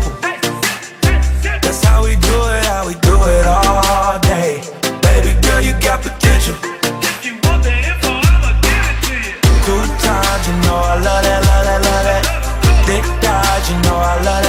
simple. That's how we do it, how we do it all day. Baby girl, you got potential. Two times, you know I love that, love that, love that. Dick died, you know I love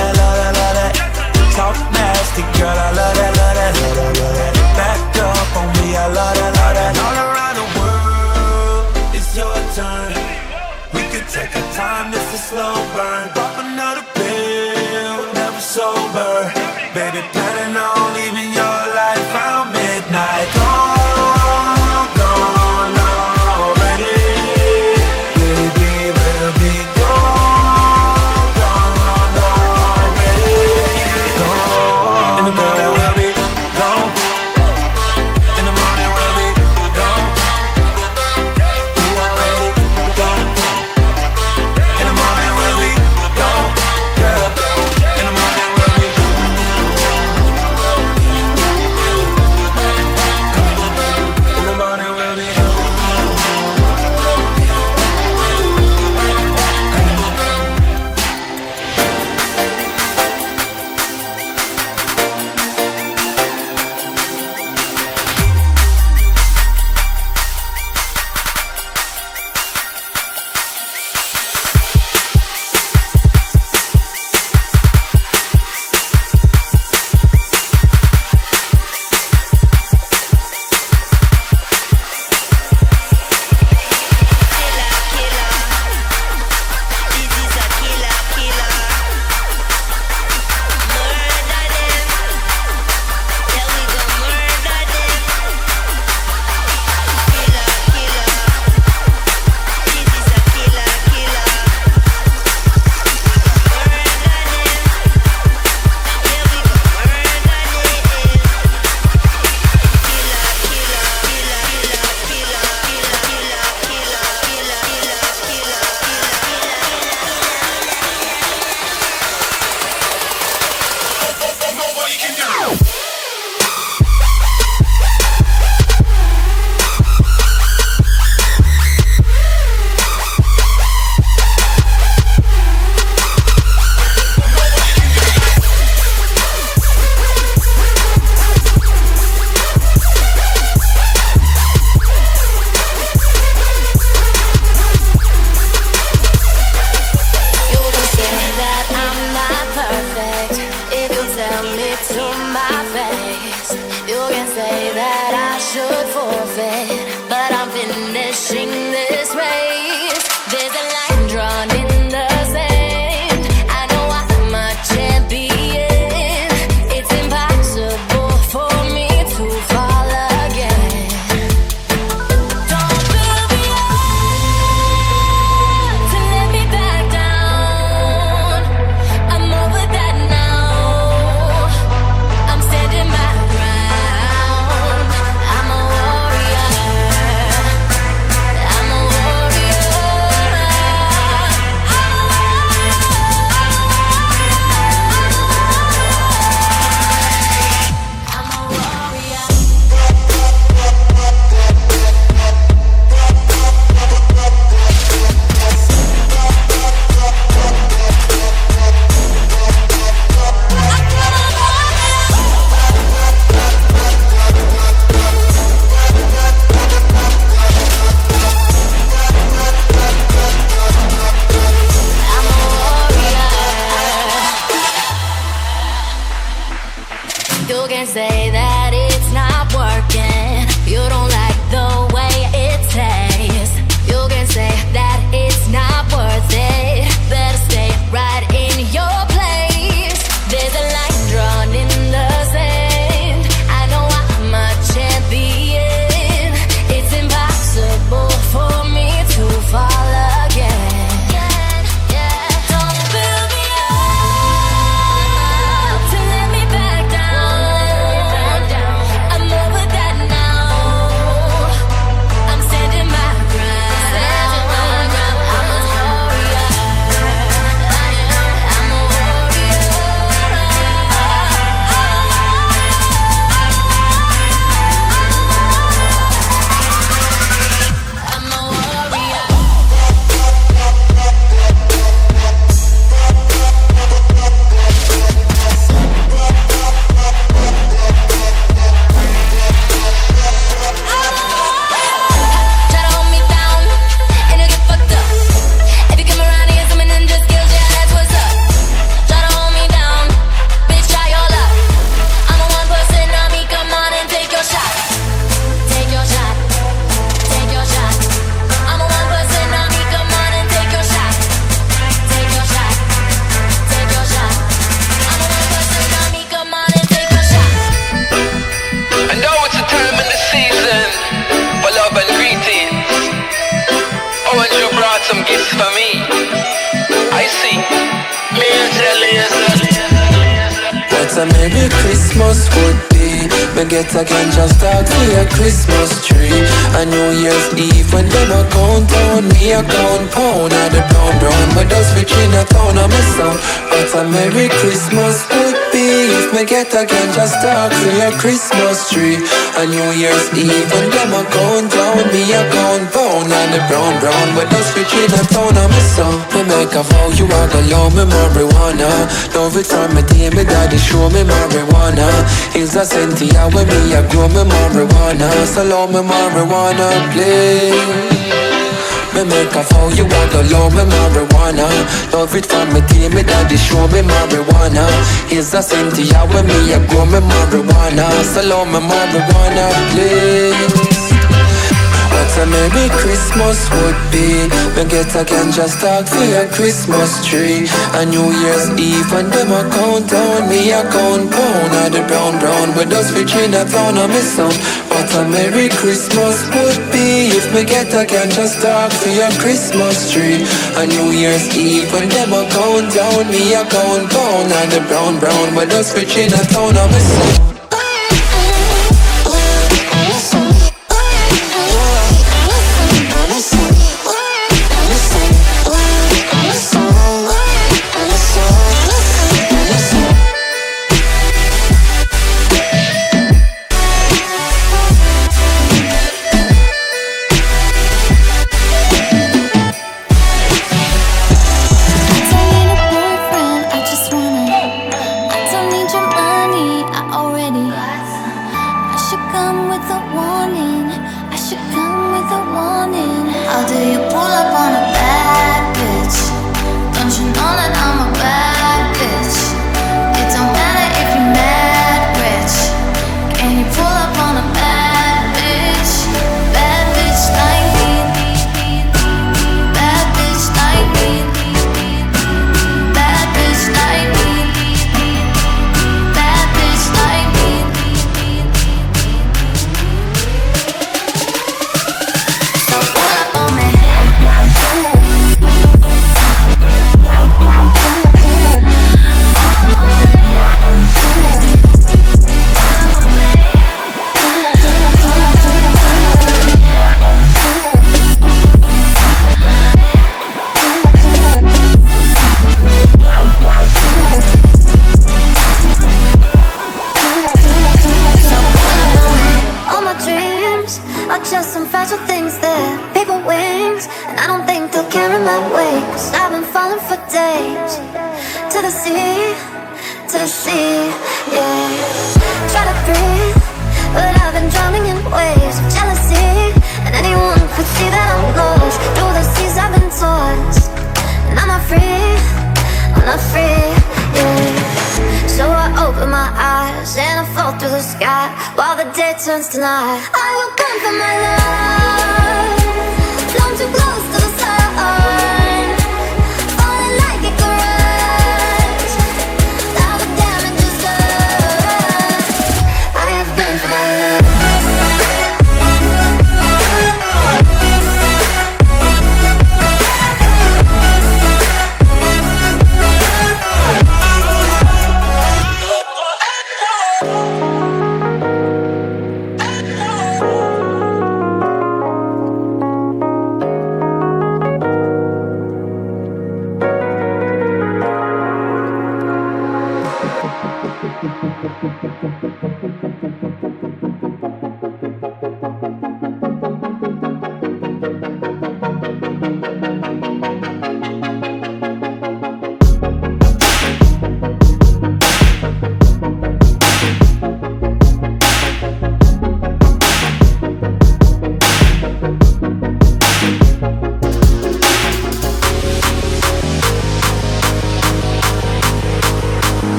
got some gifts for me. I see. Laser. What a merry Christmas would be. Me get again just out a Christmas tree. A New Year's Eve when them a count down, me a count pound. The brown brown, but that's rich a town of my sound. What a merry Christmas would if me get again just talk for your Christmas tree. A New Year's Eve when them a count down Me a count pound at the brown brown. But those rich in a town of my son Me make a vow you are the love me marijuana. Love it from me day me daddy show me marijuana. Is a Cynthia when me a grow me marijuana. So love me marijuana please me make a vow you want to love me marijuana. Love it from me day me daddy show me marijuana. Is a Cynthia when me a grow me marijuana. So love me marijuana please. What a Merry Christmas would be. Me get a can just talk for your Christmas tree. A New Year's Eve and them a count down Me a count pound. Of the brown brown With us rich in a town of me What a Merry Christmas would be If me get again just talk for your Christmas tree. A New Year's Eve when them a count down Me a count pound of the brown brown With us rich in a town of me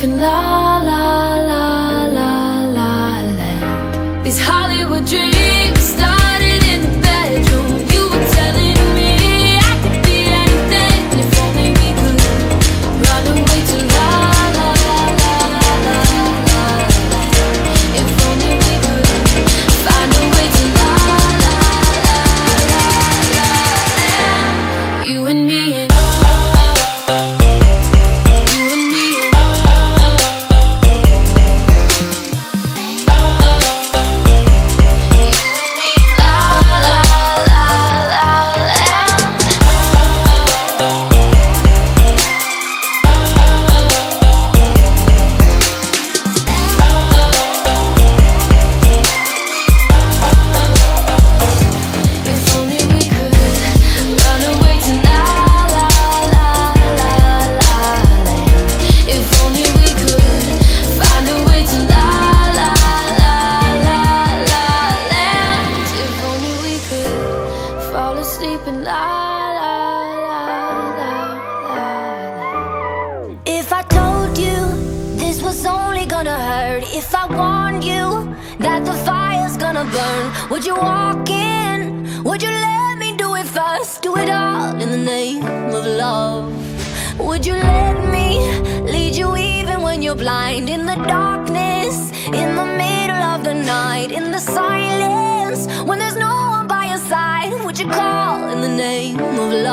And la la la.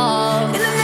哦。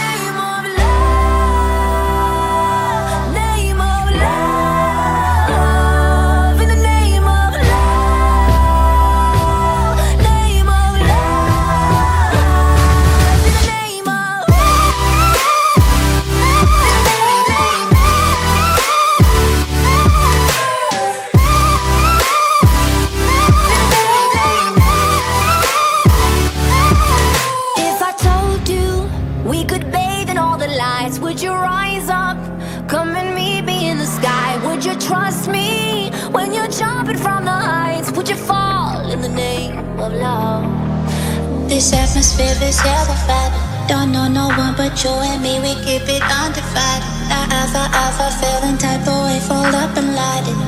live is yellow fat. Don't know no one but you and me, we keep it undivided. Now alpha, alpha, feeling type of way, fold up and light it.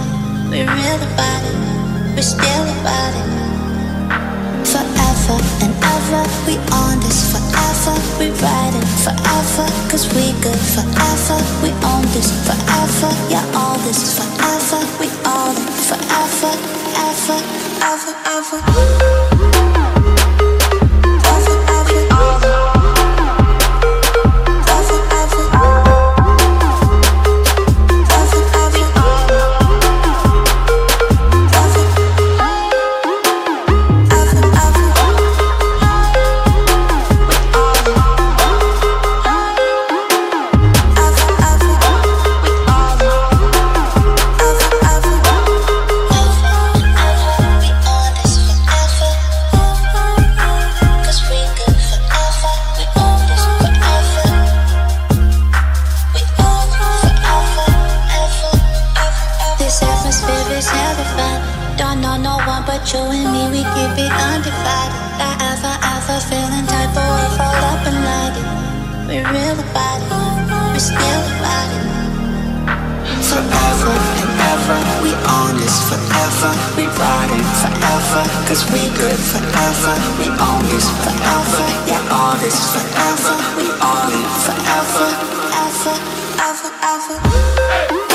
We real about it, we still about it. Forever and ever, we on this forever, we riding. it forever, cause we good forever, we own this forever, yeah, all this forever, we all it. forever, ever, ever, ever. But you and me, we keep it undivided. That alpha, alpha feeling type of way, fall up and light it. We're real about it, we're still about it. Forever and ever, we own this forever. We ride it forever, cause we good forever. We own this forever, yeah, all this forever. We own it forever. Alpha, alpha, alpha.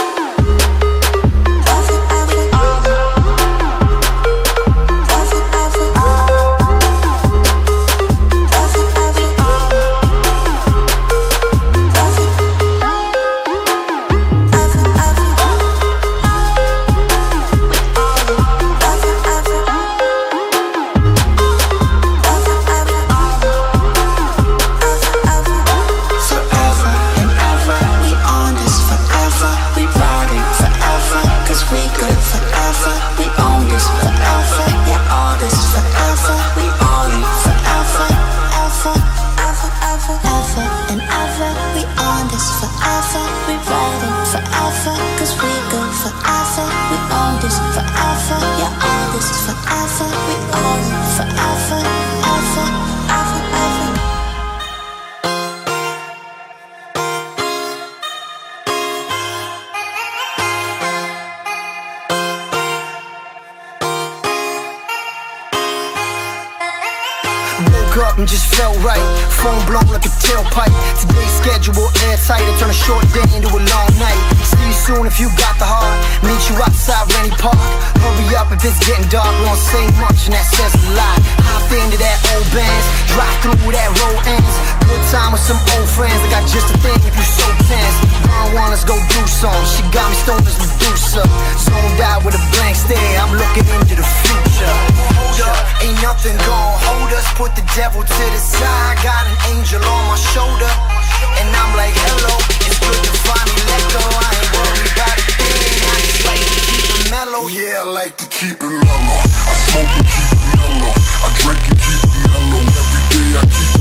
Stoned as Medusa. Zoned out with a blank stare. I'm looking into the future. Hold up, ain't nothing gon' hold us. Put the devil to the side. Got an angel on my shoulder. And I'm like, hello, it's good to finally let go. I ain't worried about a thing. I just like to keep it mellow. Yeah, I like to keep it mellow. I smoke and keep it mellow. I drink and keep it mellow. Every day I keep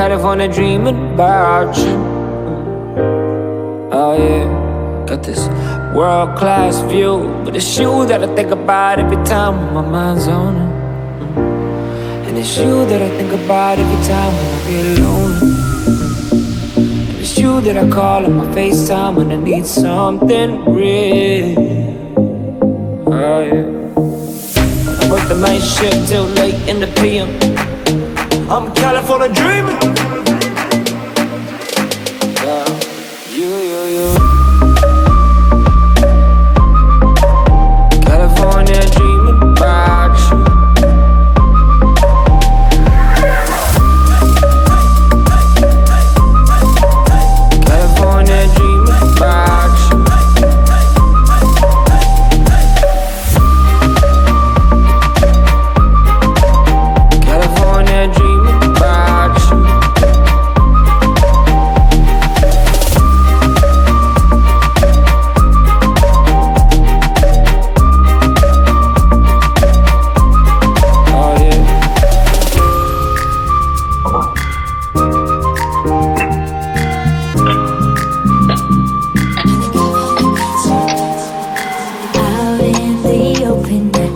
California dreaming about you. Oh yeah, got this world class view, but it's you that I think about every time my mind's on it. And it's you that I think about every time when I feel lonely. And it's you that I call on my FaceTime when I need something real. Oh yeah. I work the night shift till late in the PM. I'm California dreaming.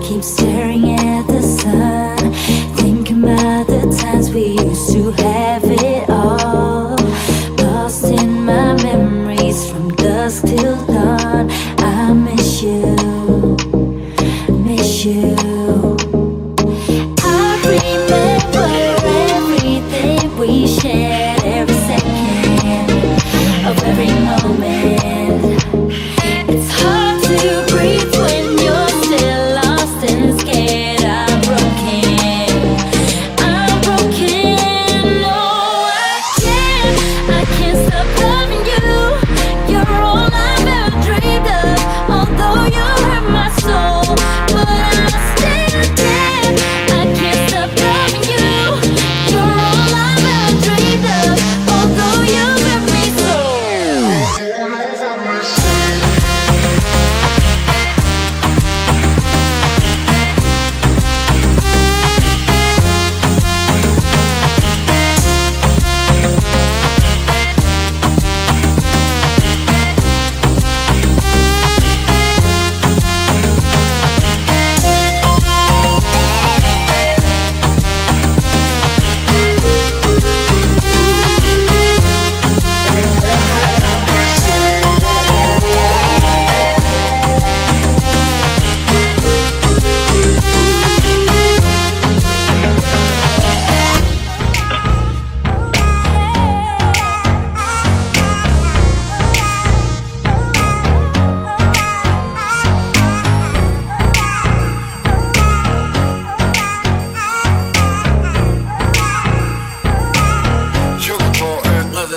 keep staring.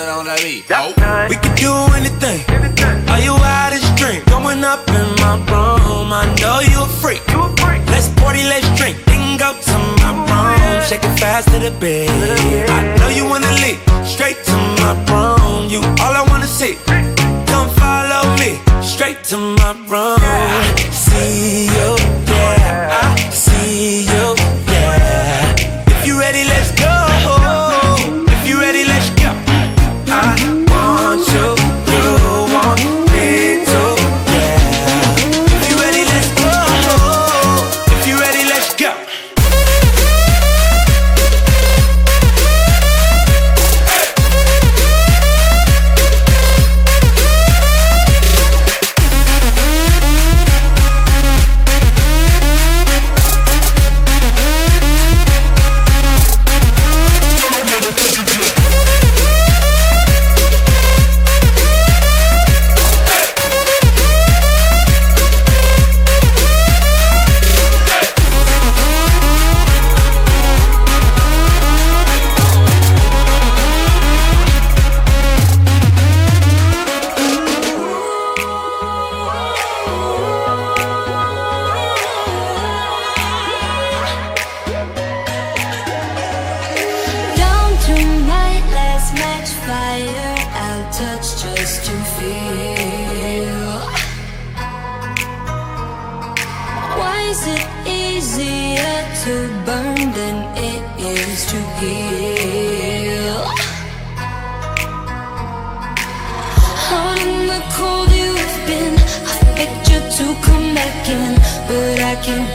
it on that beat. Oh. We can do anything. Are you out of drink? Going up in my room. I know you a freak. Let's party, let's drink. Then go to my room. Shake it fast to the bed. I know you wanna leap Straight to my room. You all I wanna see. Come follow me. Straight to my room. See you, yeah. I see you.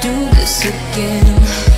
do this again.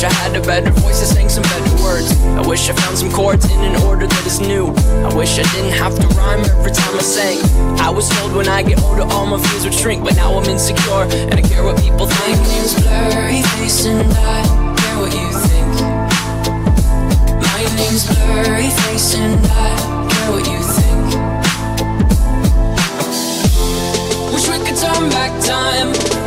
Wish I had a better voice that sang some better words. I wish I found some chords in an order that is new. I wish I didn't have to rhyme every time I sang. I was told when I get older all my fears would shrink, but now I'm insecure and I care what people think. My name's Blurryface and I care what you think. My name's blurry face and I care what you think. Wish we could turn back time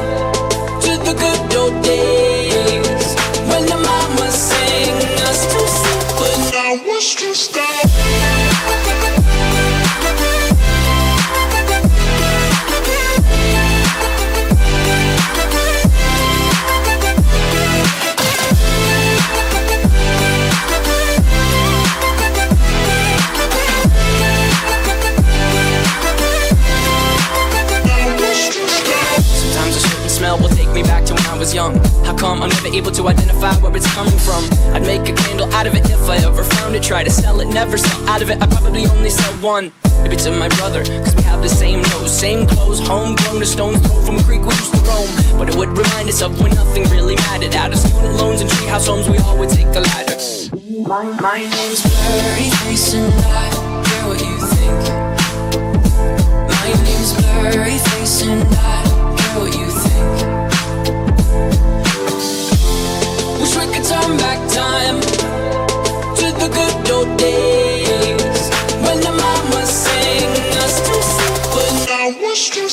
young. How come I'm never able to identify where it's coming from? I'd make a candle out of it if I ever found it. Try to sell it, never sell out of it. I probably only sell one. Maybe to my brother, cause we have the same nose, same clothes, homegrown, a stone's throw from a creek we used to roam. But it would remind us of when nothing really mattered. Out of student loans and treehouse homes, we all would take a ladder. My, my name's Blurry Face and I care what you think. My name's Blurryface and I turn back time to the good old days when the mama sang us. To sleep, but now what's to